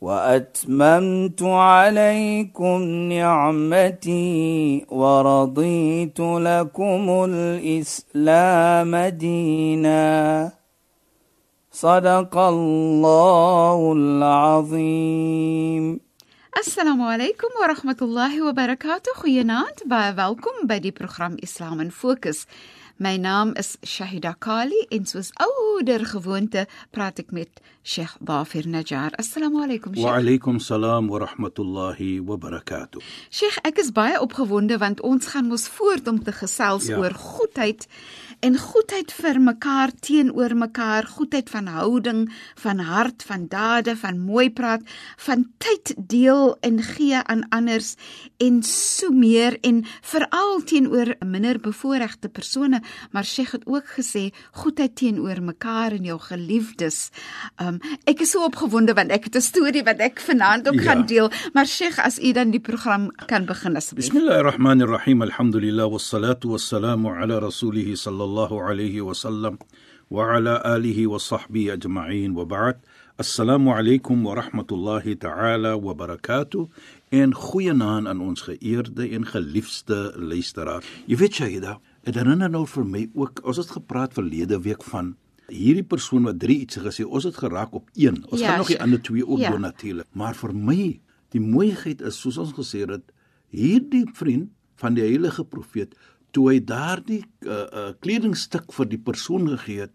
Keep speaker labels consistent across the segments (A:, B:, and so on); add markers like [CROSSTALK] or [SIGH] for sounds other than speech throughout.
A: وأتممت عليكم نعمتي ورضيت لكم الإسلام دينا. صدق الله العظيم.
B: السلام عليكم ورحمة الله وبركاته. خيانات باوكم بدي برنامج إسلام فوكس My naam is Shahida Kali en soos ouer gewoonte praat ek met Sheikh Dafir Najjar. Assalamu alaykum Sheikh.
C: Wa alaykum salaam wa rahmatullahi wa barakatuh.
B: Sheikh, ek is baie opgewonde want ons gaan mos voort om te gesels
C: Ja.
B: oor goedheid en goedheid vir mekaar teenoor mekaar, goedheid van houding, van hart, van dade, van mooi praat, van tyd deel en gee aan anders en so meer en veral teenoor minder bevoorregte persone, maar Sheikh het ook gesê goedheid teenoor mekaar en jou geliefdes. Um ek is so opgewonde want ek het 'n storie wat ek vanaand ook
C: Ja.
B: gaan deel, maar Sheikh as u dan die program kan begin asseblief.
C: Bismillahir Rahmanir Rahim. Alhamdulillah wassalatu wassalamu ala rasulih sallallahu alayhi wa sallam wa ala alihi wa sahbihi ajma'in wa ba'd. Assalamu alaykum wa rahmatullahi ta'ala wa barakatuh. En goeienaand aan ons geëerde en geliefde luisteraar. Jy weet Shaida, dit herinner nou vir my ook, ons het gepraat verlede week van hierdie persoon wat drie iets gesê, ons het geraak op een. Ons
B: Ja,
C: gaan nog die ander twee ook
B: Ja.
C: doen natuurlik. Maar vir my, die mooiheid is soos ons gesê het, hierdie vriend van die heilige profeet toe hy daardie uh, uh, kledingstuk vir die persoon gegee het,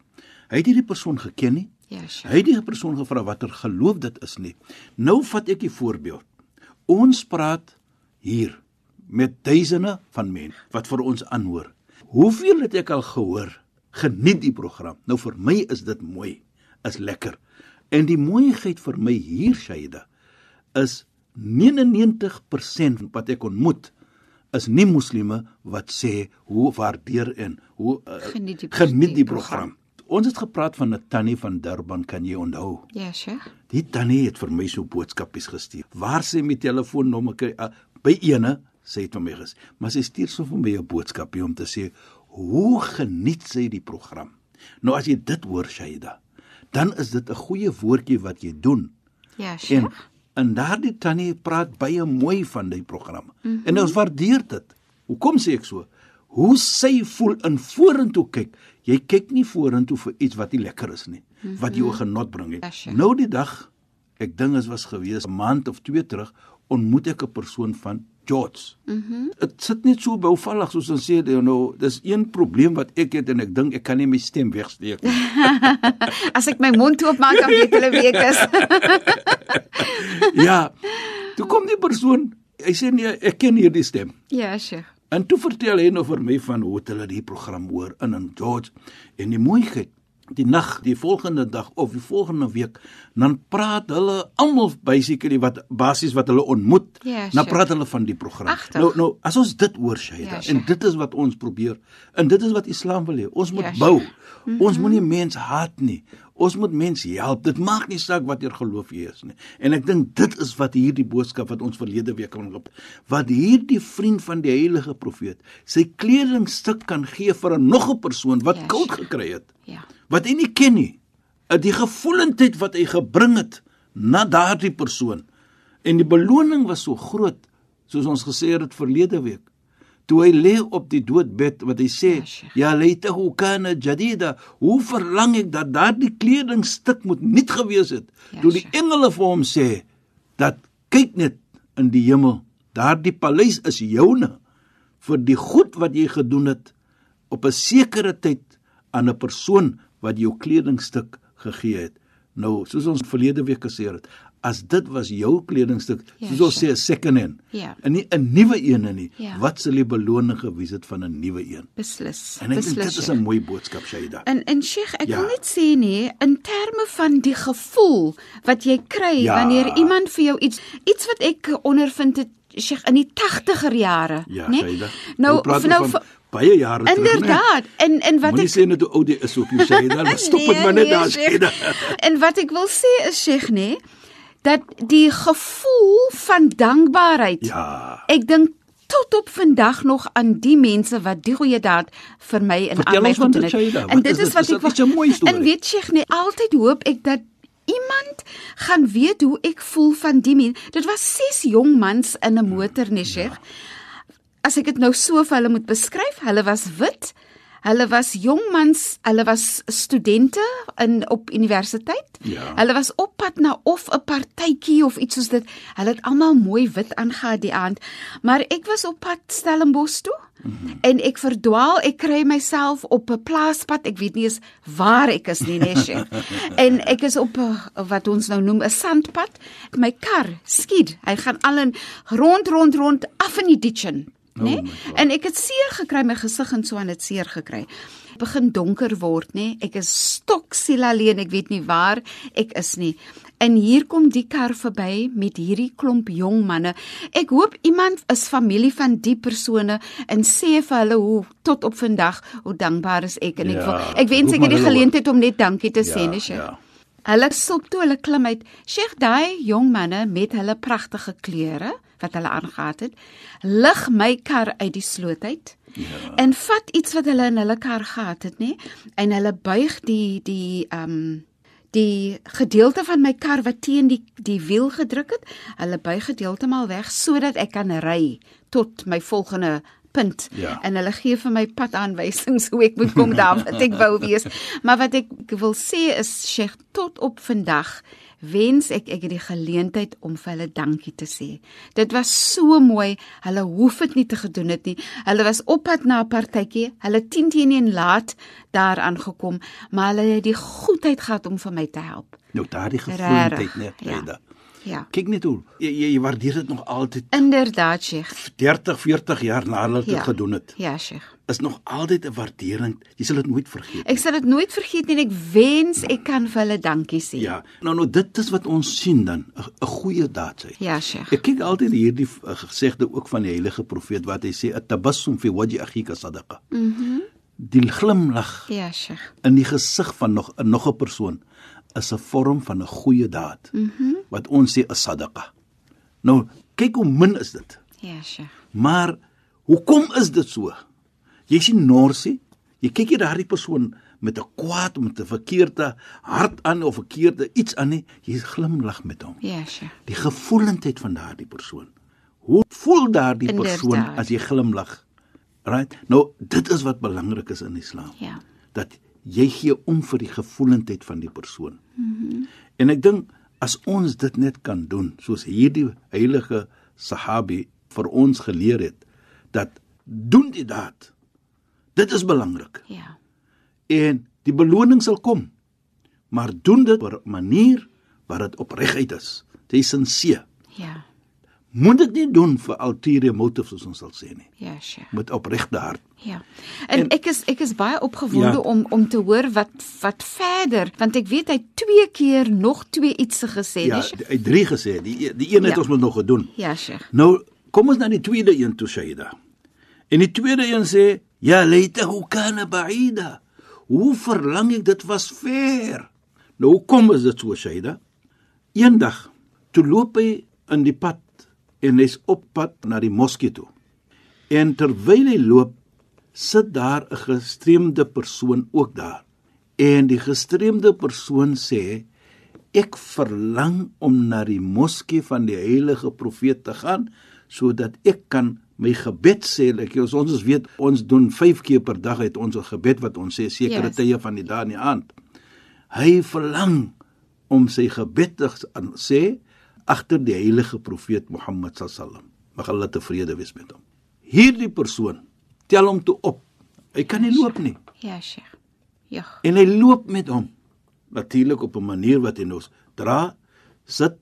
C: hy het hierdie persoon geken nie.
B: Ja, Sheikh.
C: Hy het die persoon gevra watter geloof dit is nie. Nou vat ek die voorbeeld. Ons praat hier met duisende van mense wat vir ons aanhoor. Hoeveel het ek al gehoor? Geniet die program. Nou vir my is dit mooi, is lekker. En die mooiheid vir my hier Shaida is 99% wat ek ontmoet is nie moslime wat sê hoe waardeer en hoe uh,
B: Geniet die-
C: geniet
B: die
C: die program. Ons het gepraat van 'n tannie van Durban, kan jy onthou?
B: Ja, Sheikh.
C: Die tannie het vir my so boodskapies gestuur. Waar sy my telefoonnommer kry uh, by ene, sê dit vir my ges. Maar sy stuur so vir my 'n boodskapie om te sê hoe geniet sy die program. Nou as jy dit hoor Shaida, dan is dit 'n goeie woordjie wat jy doen.
B: Ja, Sheikh.
C: En daardie tannie praat baie mooi van die program. Mm -hmm. En ons waardeer dit. Hoekom sê ek so? Hoe sy voel in vorentoe kyk. Jy kyk nie vorentoe vir iets wat nie lekker is nie, mm -hmm. wat jou genot bring nie. Nou die dag, ek dink dit was gewees 'n maand of twee terug, ontmoet ek 'n persoon van George. Mhm. Dit sit net so bouvallig soos ons sê, you know, dis een probleem wat ek het en ek dink ek kan nie my stem wegsteek nie. [LAUGHS]
B: As ek my mond oopmaak, dan weet hulle wie ek is. [LAUGHS]
C: ja. Toe kom die persoon, hy sê nee, ek ken hierdie stem.
B: ja, Sheikh.
C: En toe vertel hy nou vir my van hoe hulle die program hoor in in George en die mooiheid die nag, die volgende dag of die volgende week, dan praat hulle almal basically wat basies wat hulle ontmoet.
B: Ja,
C: dan
B: sure.
C: praat hulle van die program.
B: Ag, tog.
C: nou nou as ons dit hoor Shaida
B: Ja,
C: ja,
B: sure.
C: en dit is wat ons probeer en dit is wat Islam wil hê. Ons moet
B: Ja,
C: ja,
B: sure.
C: bou. Mm -hmm. Ons moenie mense haat nie. Ons moet mense help. Dit maak nie saak watter geloof jy is nie. En ek dink dit is wat hierdie boodskap wat ons verlede week kan op wat hierdie vriend van die heilige profeet sy kledingstuk kan gee vir 'n nog 'n persoon wat
B: ja,
C: koud gekry het
B: Ja.
C: wat hy nie ken nie. Die gevoelendheid wat hy gebring het na daardie persoon. En die beloning was so groot soos ons gesê het verlede week. Toe hy lê op die doodbed wat hy sê,
B: Ja.
C: "Ya laitahu kana jadida." Hoe verlang ek dat daardie kledingstuk moet nuut gewees het.
B: Ja,
C: Toe die engele vir hom sê dat kyk net in die hemel, daardie paleis is joune vir die goed wat jy gedoen het op 'n sekere tyd aan 'n persoon wat jou kledingstuk gegee het. Nou, soos ons verlede week gesê het, as dit was jou kledingstuk,
B: Ja,
C: soos ons sê
B: sure.
C: 'n second hand,
B: Ja.
C: en nie 'n nuwe een nie,
B: Ja.
C: wat sal die beloning gewees het van 'n nuwe een?
B: Beslis.
C: En ek dink
B: Beslis.
C: dit is. 'n mooi boodskap, Shaida.
B: En en Sheikh, ek
C: Ja.
B: wil net sê nee, in terme van die gevoel wat jy kry
C: Ja.
B: wanneer iemand vir jou iets iets wat ek ondervind het Sheikh in die 80er jare,
C: Ja,
B: né?
C: Shaida.
B: Nou of nou
C: van baie jare terug.
B: inderdaad. En en wat
C: Moenie
B: ek
C: sê net hoe oud jy is op jou Shaida, maar [LAUGHS] stop dit
B: Nee,
C: maar net
B: nee,
C: daar. Shaida.
B: En wat ek wil sê is Sheikh, né, dat die gevoel van dankbaarheid.
C: Ja.
B: Ek dink tot op vandag nog aan die mense wat die goeie daad vir my en
C: Vertel
B: aan my gedoen
C: dit,
B: het.
C: Shaida.
B: En dit
C: is
B: is wat
C: Is
B: ek
C: mooi storie?
B: En weet Sheikh, nee, altyd hoop ek dat iemand gaan weet hoe ek voel van die mense. Dit was ses jong mans in 'n motor, nee Sheikh. As ek dit nou so vir hulle moet beskryf, hulle was wit. Hulle was jong mans, hulle was studente in op universiteit.
C: Ja.
B: Hulle was op pad na of 'n partytjie of iets soos dit. Hulle het almal mooi wit aangehad die aand. Maar ek was op pad Stellenbosch toe mm -hmm. en ek verdwaal. Ek kry myself op 'n plaaspad. Ek weet nie eens waar ek is nie, nee, Sheikh. [LAUGHS] en ek is op 'n wat ons nou noem 'n sandpad. My kar skiet. Hy gaan al in rond rond rond af in die ditchen,
C: Oh
B: Nee?
C: God.
B: En ek het seer gekry, my gesig en so aan dit seer gekry. Begin donker word, nê? Ek is stoksiel alleen, ek weet nie waar ek is nie. En hier kom die kar verby met hierdie klomp jong manne. Ek hoop iemand is familie van die persone en sê vir hulle hoe tot op vandag hoe dankbaar is ek en ek
C: Ja,
B: wil ek wens ek het die geleentheid om net dankie te sê,
C: Ja,
B: nee, Sheikh.
C: ja.
B: Hulle stop toe, hulle klim uit. Sheikh, daai jong manne met hulle pragtige klere wat hulle aangetree het, lig my kar uit die sloot uit. Ja. En vat iets wat hulle in hulle kar gehad het, nê? En hulle buig die die ehm um, die gedeelte van my kar wat teen die die wiel gedruk het, hulle buig heeltemal weg sodat ek kan ry tot my volgende punt
C: Ja.
B: en hulle gee vir my padaanwysings hoe ek moet kom daar wat ek wou wees. [LAUGHS] Maar wat ek wil sê is Sheikh tot op vandag wens ek ek het die geleentheid om vir hulle dankie te sê. Dit was so mooi. Hulle hoef dit nie te gedoen het nie. Hulle was op pad na 'n partytjie. Hulle 10 teen 1 laat daar aangekom, maar hulle het die goedheid gehad om vir my te help.
C: Nou daardie gevoelendheid net,
B: Ja. Ja.
C: Kyk net hoe jy, jy, jy waardeer dit nog altyd
B: Inderdaad, Sheikh.
C: 30, 40 jaar na hulle dit
B: Ja.
C: gedoen het.
B: Ja, Sheikh.
C: Is nog altyd 'n waardering. Jy sal dit nooit vergeet.
B: Ek sal dit nooit vergeet nie en ek wens ek kan vir hulle dankie sê.
C: Ja, nou nou dit is wat ons sien dan, 'n 'n goeie daad sê.
B: Ja, Sheikh.
C: Ek kyk altyd hierdie uh, gesegde ook van die heilige profeet wat hy sê at-tabassum fi wajhi akhika sadaqa. Mhm. Mm die glimlag
B: Ja, Sheikh.
C: in die gesig van nog 'n nog 'n persoon is 'n vorm van 'n goeie daad. Mhm. Mm wat ons sê 'n sadaqa. Nou, kyk hoe min is dit.
B: Ja, Sheikh.
C: Maar hoekom is dit so? Jy sien Norsie, jy kyk jy daardie persoon met 'n kwaad met 'n verkeerde hart aan of verkeerde iets aan nie, jy glimlag met hom.
B: Ja, Sheikh.
C: Die gevoelendheid van daardie persoon. Hoe voel daardie persoon as jy glimlag? Right? Nou, dit is wat belangrik is in Islam.
B: Ja.
C: Dat jy gee om vir die gevoelendheid van die persoon. Mm -hmm. En ek dink as ons dit net kan doen, soos hierdie heilige Sahabi vir ons geleer het, dat doen die daad. Dit is belangrik.
B: Ja.
C: En die beloning sal kom. Maar doen dit op 'n manier wat dit opregheid is. Jy sinseer.
B: Ja.
C: Moet dit nie doen vir ulterior motives soos ons sal sê nie.
B: Ja, Sheikh.
C: Met opregte hart.
B: Ja. En, en ek is ek is baie opgewonde
C: Ja.
B: ja. om om te hoor wat wat verder, want ek weet hy twee keer nog twee ietsie gesê,
C: Ja,
B: Sheikh?
C: die- hy het drie gesê. Die die een het
B: Ja.
C: ons moet nog gedoen.
B: Ja, Sheikh.
C: Nou kom ons na die tweede een toe Shaida. En die tweede een sê ya laitahu kana ba'ida. Hoe verlang ek dit was ver. Nou hoe kom is dit so Shaida? Eendag toe loop hy in die pad en hy's op pad na die moskee toe. En terwyl hy loop, sit daar 'n gestremde persoon ook daar. En die gestremde persoon sê ek verlang om na die moskee van die heilige profeet te gaan sodat ek kan my gebed sê like ons ons weet ons doen 5 keer per dag het ons 'n gebed wat ons sê sekere
B: Yes.
C: tye van die dag in die aand. Hy verlang om sy gebed te sê agter die heilige profeet Mohammed sallam. Mag Allah tevrede wees met hom. Hierdie persoon tel hom toe op. Hy kan nie loop nie.
B: Ja, Sheikh. Ja.
C: En hy loop met hom. Natuurlik op 'n manier wat hy nou dra, sit,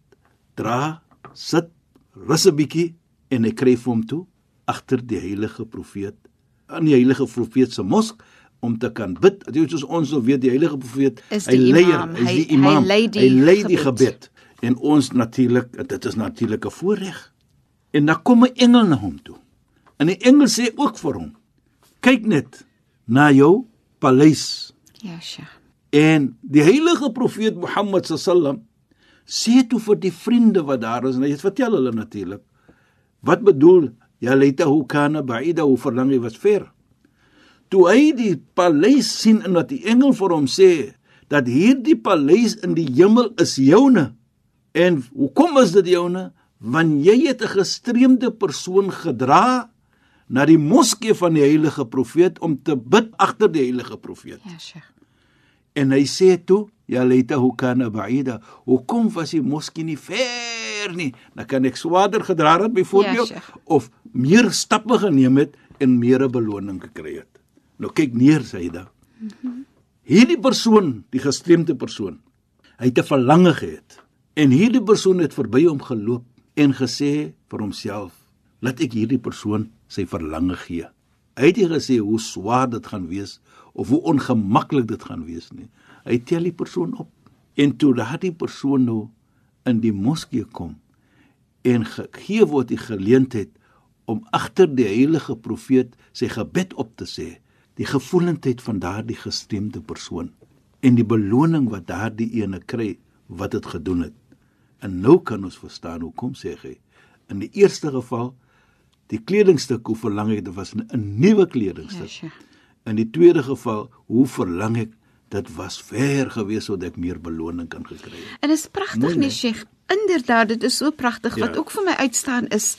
C: dra, sit, rus 'n bietjie en hy kry vir hom toe agter die heilige profeet aan die heilige profeet se mosk om te kan bid. Dit soos ons nou weet die heilige profeet,
B: Is
C: hy
B: die
C: leier, hy is die
B: hy
C: imam.
B: lei die
C: hy lei die
B: gebed.
C: gebed. En ons natuurlik, dit is natuurlik 'n voorreg. En dan kom 'n engel na hom toe. En die engel sê ook vir hom: "Kyk net na jou paleis."
B: Ja, Sheikh.
C: En die heilige profeet Mohammed sallam sê toe vir die vriende wat daar is, en hy het vertel hulle natuurlik, wat bedoel ja leitahu kana ba'ida hoe verlang hy was ver. Toe hy die paleis sien en wat die engel vir hom sê dat hierdie paleis in die hemel is joune. En hoekom is dit joune? Want jy het 'n gestreemde persoon gedra na die moskee van die heilige profeet om te bid agter die heilige profeet.
B: Ja, Sheikh.
C: En hy sê toe, ja leitahu kana ba'ida. Hoekom was die moskee nie ver nie? Dan kan ek swaarder gedra het byvoorbeeld
B: Ja, Sheikh.
C: of meer stappe geneem het en meer 'n beloning gekry het. Nou kyk neer sê hy dan. Hierdie persoon, die gestreemde persoon, hy het 'n verlange gehad. En hierdie persoon het verby hom geloop en gesê vir homself, "Laat ek hierdie persoon sy verlange gee." Hy het nie gesê hoe swaar dit gaan wees of hoe ongemaklik dit gaan wees nie. Hy tel die persoon op en toe daardie persoon nou in die moskee kom en gegee word die geleentheid om agter die heilige profeet sy gebed op te sê, die gevoelendheid van daardie gestemde persoon en die beloning wat daardie ene kry wat dit gedoen het. En nou kan ons verstaan hoekom sê hy in die eerste geval die kledingstuk hoe verlang ek dit was 'n nuwe
B: Ja,
C: kledingstuk.
B: Sheikh.
C: In die tweede geval hoe verlang ek dit was ver gewees sodat ek meer beloning kan gekry het.
B: En dit is pragtig nie,
C: né?
B: Sheikh. Inderdaad, dit is so pragtig.
C: Ja.
B: Wat ook vir my uitstaan is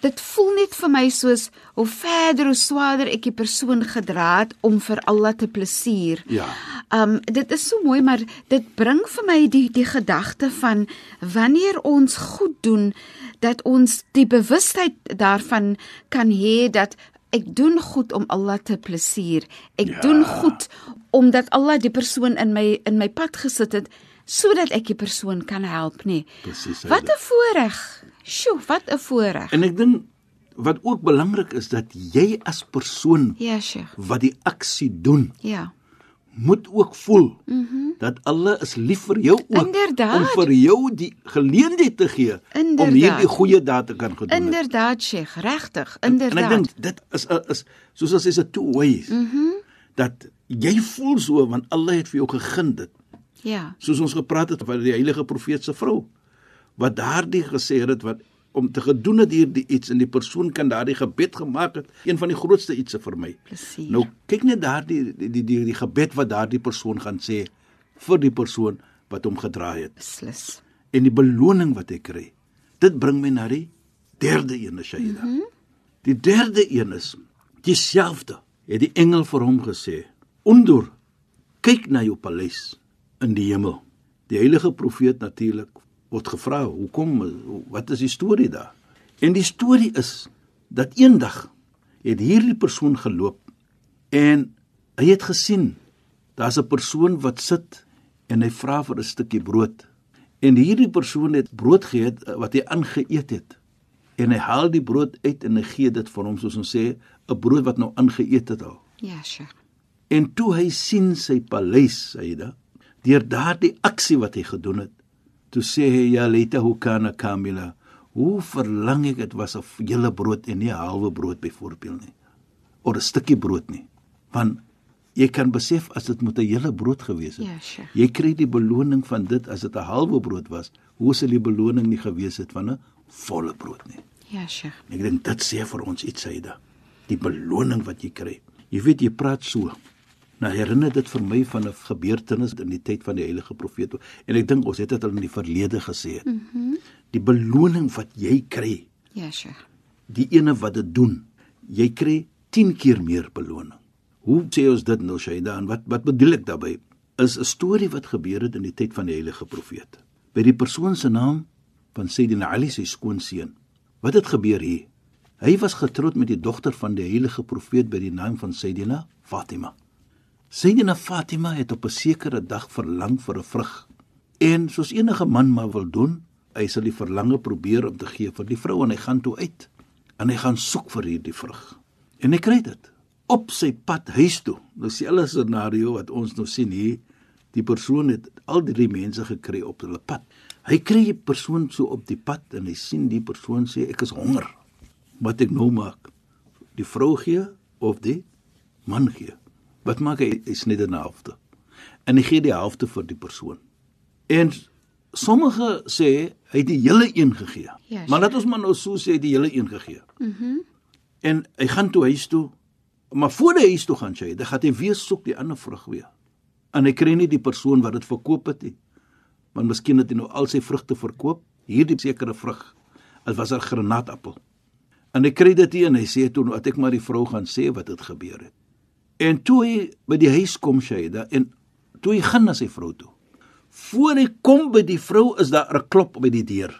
B: dit voel net vir my soos hoe verder hoe swaarder ek die persoon gedra het om vir Allah te plesier.
C: Ja.
B: Um dit is so mooi, maar dit bring vir my die die gedagte van wanneer ons goed doen dat ons die bewustheid daarvan kan hê dat ek doen goed om Allah te plesier. Ek
C: Ja.
B: doen goed omdat Allah die persoon in my in my pad gesit het sodat ek die persoon kan help, nê.
C: Presies,
B: Wat. 'n voorreg. Sjoe, wat 'n voorreg.
C: En ek dink wat ook belangrik is dat jy as persoon
B: Ja, Sheikh.
C: wat die aksie doen,
B: Ja.
C: moet ook voel mm -hmm. dat Allah is lief vir jou ook.
B: Inderdaad.
C: om vir jou die geleentheid te gee om
B: Inderdaad.
C: hierdie goeie daad te kan gedoen.
B: Inderdaad, Sheikh, regtig.
C: En
B: Inderdaad.
C: ek dink dit is is soos as is 'n two ways. Mm
B: Mhm.
C: -hmm. Dat jy voel so want Allah het vir jou gegee dit.
B: ja.
C: Soos ons gepraat het van die heilige profeet se vrou wat daardie gesê het wat om te gedoen het hierdie iets en die persoon kan daardie gebed gemaak het een van die grootste ietsie vir my.
B: Plesier.
C: Nou kyk net daardie die die die, die gebed wat daardie persoon gaan sê vir die persoon wat hom gedraai het
B: beslis.
C: en die beloning wat hy kry. Dit bring my na die derde een, Shaida. Mm -hmm. Die derde een is dieselfde. Het die engel vir hom gesê: "Ondur, kyk na jou paleis in die hemel." Die heilige profeet natuurlik word gevra, "Hoekom? Wat is die storie daar?" En die storie is dat eendag het hierdie persoon geloop en hy het gesien daar's 'n persoon wat sit en hy vra vir 'n stukkie brood. En hierdie persoon het brood geëet eh, wat hy aangeëet het. En hy haal die brood uit en hy gee dit vir hom soos ons sê, 'n brood wat nou aangeëet het al.
B: Ja, Sheikh.
C: En toe hy sien sy paleis, Saida, deur daardie aksie wat hy gedoen het, toe sê hy ja leta hoe kana kamila. Hoe verlang ek dit was 'n hele brood en nie 'n halwe brood byvoorbeeld nie. Of 'n stukkie brood nie. Want jy kan besef as dit moet 'n hele brood gewees het.
B: Ja, Sheikh.
C: Jy kry die beloning van dit as dit 'n halwe brood was. Hoe sal die beloning nie gewees het van 'n volle brood nie?
B: Ja, Sheikh.
C: Ek dink dit sê vir ons iets Saida. Die beloning wat jy kry. Jy weet jy praat so. Nou herinner dit vir my van 'n gebeurtenis in die tyd van die heilige profeet en ek dink ons het dit al in die verlede gesê. Mm -hmm. Die beloning wat jy kry,
B: Ja, Sheikh.
C: die ene wat dit doen, jy kry 10 keer meer beloning. Hoe sê ons dit nou Shaida en wat wat bedoel ek daarmee? Is 'n storie wat gebeur het in die tyd van die heilige profeet. By die persoon se naam van Sayyidina Ali se skoonseun. Wat het gebeur hier? Hy was getroud met die dogter van die heilige profeet by die naam van Sayyidina Fatima. Sayyidina Fatima het op 'n sekere dag verlang vir 'n vrug. En soos enige man maar wil doen, hy sal die verlange probeer om te gee vir die vrou en hy gaan toe uit en hy gaan soek vir hierdie vrug. En hy kry dit op sy pad huis toe. Nou is dieselfde scenario wat ons nou sien hier. Die persoon het al drie mense gekry op hulle pad. Hy kry die persoon so op die pad en hy sien die persoon sê ek is honger. Wat ek nou maak? Die vrou gee of die man gee? Wat maak hy? Hy sny dit na helfte. En hy gee die helfte vir die persoon. En sommige sê hy het die hele een gegee.
B: Ja,
C: maar laat ons maar nou so sê hy het die hele een gegee. Mhm. Mm en hy gaan toe huis toe. Maar voor hy huis toe gaan sy, dan gaan hy weer soek die ander vrug weer. En hy kry nie die persoon wat dit verkoop het nie. Want miskien het hy nou al sy vrugte verkoop, hierdie sekere vrug. Dit was 'n granaatappel. En hy kry dit hier en hy sê toe dat ek maar die vrou gaan sê wat het gebeur het. En toe hy by die huis kom sy, en toe hy gaan na sy vrou toe. Voor hy kom by die vrou is daar 'n klop by die deur.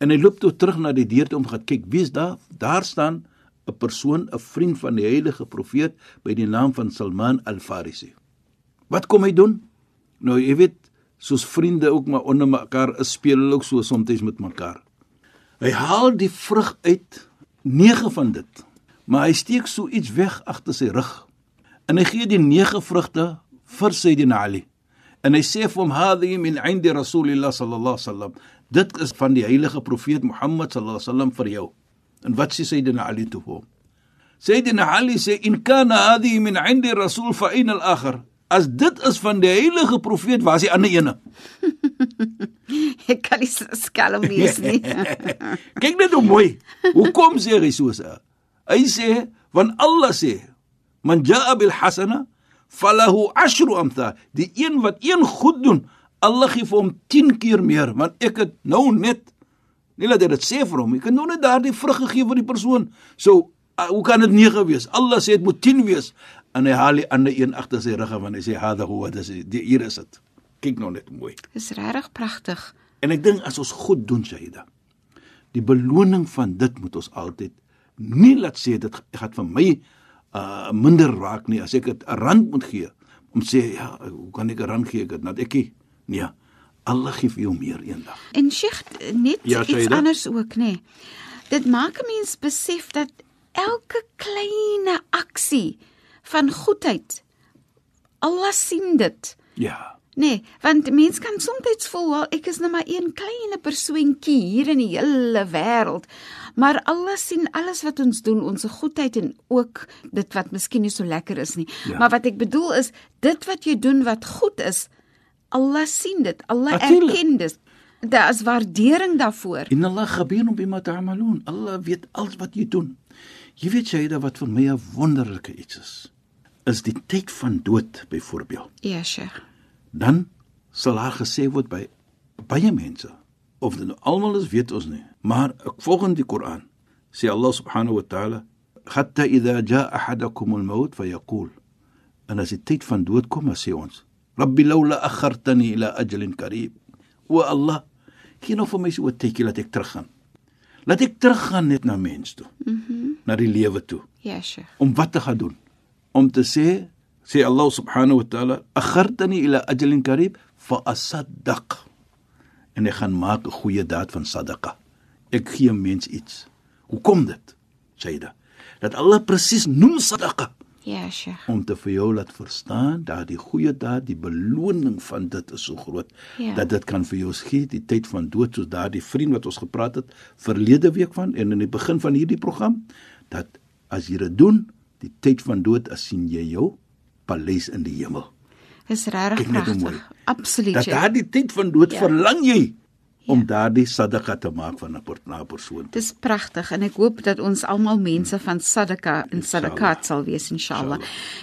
C: En hy loop toe terug na die deur toe om gaan kyk wie's daar. Daar staan 'n persoon, 'n vriend van die heilige profeet by die naam van Salman al-Farisi. Wat kom hy doen? Nou jy weet, soos vriende ook maar onder mekaar is, speel hulle ook so soms met mekaar. Hy haal die vrug uit, nege van dit. Maar hy steek so iets weg agter sy rug. En hy gee die nege vrugte vir Sayyidina Ali. En hy sê vir hom hadhi min 'indi rasulillah sallallahu alaihi wasallam. Dit is van die heilige profeet Mohammed sallallahu alaihi wasallam vir jou. En wat sê Sayyidina Ali toe hom? Sayyidina Ali sê in kana hadhi min 'indi rasul fa in al-akhar. As dit is van die heilige profeet, waar is die ander ene? [LAUGHS] [LAUGHS]
B: Ek kan nie skelm wees nie. [LAUGHS]
C: Kyk net hoe mooi. Hoekom sê hy so? Hy sê, want Allah sê, man jaa bil hasana falahu ashru amtha die een wat een goed doen Allah gee vir hom 10 keer meer want ek het nou net nie laat dit sê vir hom ek het nou net daardie vrug gegee vir die persoon so uh, hoe kan dit 9 wees Allah sê dit moet 10 wees en hy haal die ander een agter sy rug en hy sê hada huwa dis hier is dit kyk nou net mooi.
B: Dis regtig pragtig.
C: En ek dink as ons goed doen Shaida die beloning van dit moet ons altyd nie laat sê dit gaan vir my uh minder raak nie. As ek 'n rand moet gee om sê ja hoe kan ek 'n rand gee ek het net ek nee Allah gee vir jou meer eendag.
B: En Sheikh net ja, iets anders ook nê dit maak 'n mens besef dat elke kleine aksie van goedheid Allah sien dit.
C: Ja
B: Nee, want mens kan soms voel wel ek is net maar een klein persoontjie hier in die hele wêreld. Maar alles sien alles wat ons doen, ons goedheid en ook dit wat miskien nie so lekker is nie. Ja. Maar wat ek bedoel is dit wat jy doen wat goed is, Allah sien dit. Allah erken dit. Daar is waardering daarvoor.
C: In Allah khabirun bima ta'malun. Allah weet alles wat jy doen. Jy weet jy dat wat vir my 'n wonderlike iets is. Is die tyd van dood byvoorbeeld.
B: Ja, Sheikh
C: dan sal haar gesê word by baie mense of dit nou almal is weet ons nie. Maar volgens die Koran. Sê Allah subhanahu wa ta'ala hatta idha jaa ahadakum al-maut fayaqul. En as die tyd van dood kom as sê ons rabbi laula akhartani ila ajalin qarib wa Allah gee nou vir my so 'n tydjie laat ek teruggaan. Laat ek teruggaan net na mens toe mm -hmm. na die lewe toe
B: ja sheikh.
C: om wat te gaan doen? Om te sê sê Allah subhanahu wa ta'ala akhartani ila ajalin qarib fa asaddaq. En ek gaan maak 'n goeie daad van sadaqa. Ek gee 'n mens iets. Hoekom dit Saida dat Allah presies noem sadaqa.
B: Ja sheikh.
C: Om te vir jou laat verstaan dat die goeie daad die beloning van dit is so groot ja. dat dit kan vir jou skiet die tyd van dood soos daardie vriend wat ons gepraat het verlede week van en in die begin van hierdie program dat as jy dit doen die tyd van dood as sien jy jou paleis in die hemel.
B: Dis regtig pragtig. Absoluut.
C: Dat daardie tyd van dood ja. verlang jy om ja. daardie sadaqa te maak van 'n na persoon.
B: Dis pragtig en ek hoop dat ons almal mense van sadaqa en sadaqat sal wees inshallah.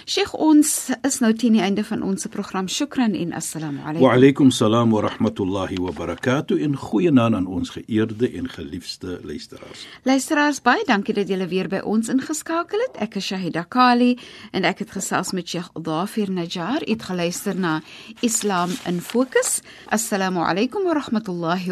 B: Sheikh ons is nou teen die einde van ons program. Shukran en assalamu alaykum.
C: Wa alaykum salaam wa rahmatullahi wa barakatuh in goeie naam aan ons geëerde en geliefde luisteraars.
B: Luisteraars, baie dankie dat julle weer by ons ingeskakel het. Ek is Shahida Kali en ek het gesels met Sheikh Dafir Najjar. Het geluister na Islam in Fokus. Assalamu alaykum wa rahmatullahi